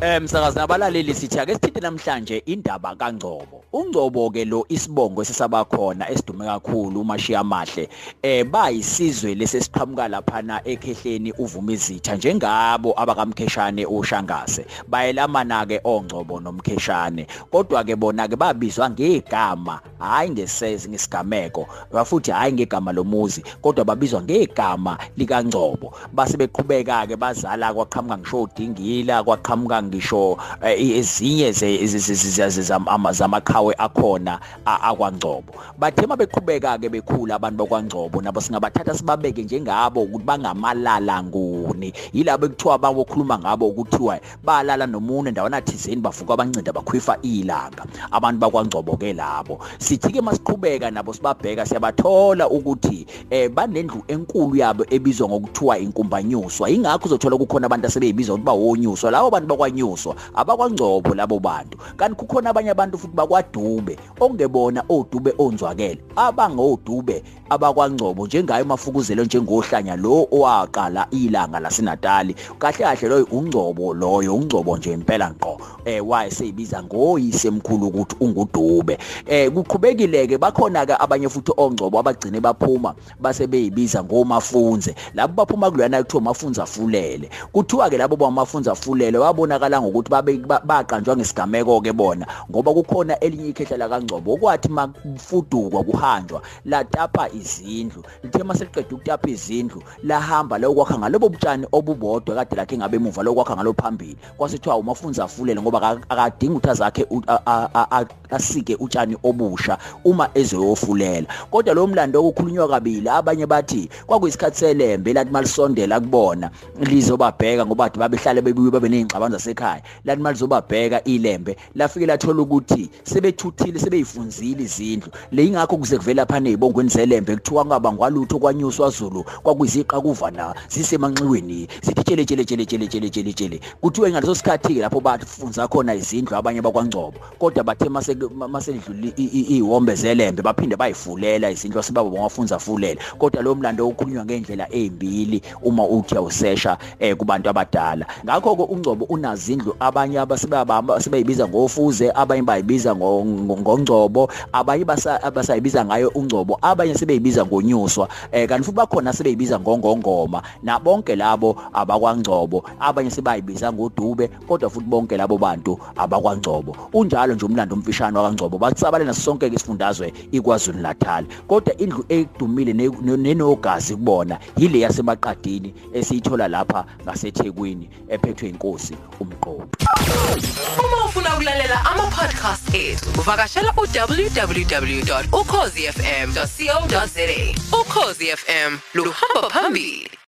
Eh msakazi nabalaleli sithi ake sithinti namhlanje indaba kaNgcobo. uNgcobo ke lo isibongo esisaba khona esidume kakhulu uMashiya Mahle eh bayisizwe lesesiqhamuka laphana ekhehleni uvuma izitha njengabo abakamkheshane oshangase. Bayelamana ke oNgcobo nomkheshane. Kodwa ke bona ke babizwa ngegama hayi ngesezi ngesigameko. Bafuthi hayi ngegama lomuzi kodwa babizwa ngegama likaNgcobo. Base beqhubeka ke bazala kwaqhamuka ngisho udingila kwaqhamuka ngisho ezinye zamaqhawe akhona akwaNgcobo. Bathe mabeqhubeka ke bekhula abantu bakwaNgcobo nabo singabathatha sibabeke njengabo ukuthi bangamalala nguni. Yilabo ekuthiwa bawokhuluma ngabo ukuthiwa balala nomuntu endawana thizeni bavuka abancida bakhwifa ilanga. Abantu bakwaNgcobo ke labo. Sithi ke masiqhubeka nabo sibabheka siyabathola ukuthi eh banendlu enkulu yabo ebizwa ngokuthiwa inkumbanyuswa ingakho uzothola kukhona abantu asebeyibizwa ukuthi bawonyuswa. Labo bantu bakwanyuswa abakwangcobo labo bantu. Kanti kukhona abanye abantu futhi bakwadube ongebona odube onzwakele abangodube abakwangcobo njengayo mafukuzelo njengohlanya lo owaqala ilanga laseNatali. Kahle kahle loyo ungcobo loyo ungcobo nje impela ngqo. Eh wayeseyibiza ngoyise emkhulu ukuthi ungudube. Eh kuqhubekile ke bakhona ke abanye futhi ongcobo abagcine baphuma base beyibiza ngomafunze. Labo baphuma kulwana kuthiwa mafunza fulele kuthiwa ke labo bamafunza fulele wabonakala ngokuthi babe baqanjwa ngesigameko ke bona ngoba kukhona elinye ikhehla la kaNgcobo okwathi makufudukwa kuhanjwa latapa izindlu. Lithe maseliqeda ukutapa izindlu lahamba lokwakha ngalobo butshani obubodwa kade lakhe ngabe emuva lokwakha ngalo phambili. Kwasethiwa umafunza fulele ngoba akadinga ukuthi azakhe asike utshani obusha uma ezoyofulela. Kodwa lo mlando okukhulunywa kabili abanye bathi kwakuyisikhathi selembe lathi malisondela kubona lizobabheka ngoba bathi babehlale bebuye babe nezingxabano zasekhaya lathi malizobabheka ilembe. Lafike lathola ukuthi sebethuthile sebeyifunzile izindlu. Le ingakho kuze kuvela phana ezibongweni zelembe kuthiwa ngaba ngwalutho kwanyuswa Zulu kwakuyiziqa kuvana zisemanxiweni zithi tshele tshele tshele tshele tshele tshele tshele kuthiwe ngaleso sikhathi lapho bafunza khona izindlu abanye bakwaNgcobo kodwa bathe mase masedlula ihombe zelembe baphinde bayifulela izindlu asebaba bangafunza fulele kodwa lo mlando okhulunywa ngendlela ezimbili uma uthi awusesha eh kubantu abadala. Ngakho ke uNgcobo unazindlu abanye abasebaba sebeyibiza ngofuze abanye bayibiza ngongcobo abanye basayibiza ngayo uNgcobo abanye sebeyibiza ngonyuswa. Eh kanti futhi bakhona sebeyibiza ngongongoma na bonke labo abakwangcobo abanye sebayibiza ngodube kodwa futhi bonke labo bantu abakwangcobo. Unjalo nje umlando umfishane wakangcobo batsabalena sonke isifundazwe iKwaZulu Natal. Kodwa indlu edumile nenogazi kubona yile yasemaqadini esiyithola lapha ngaseThekwini ephethwe inkosi umqoqo Uma ufuna ukulalela ama podcast ethu uvakashela uwww.ukhozifm.co.za Ukhozi FM luhamba phambili.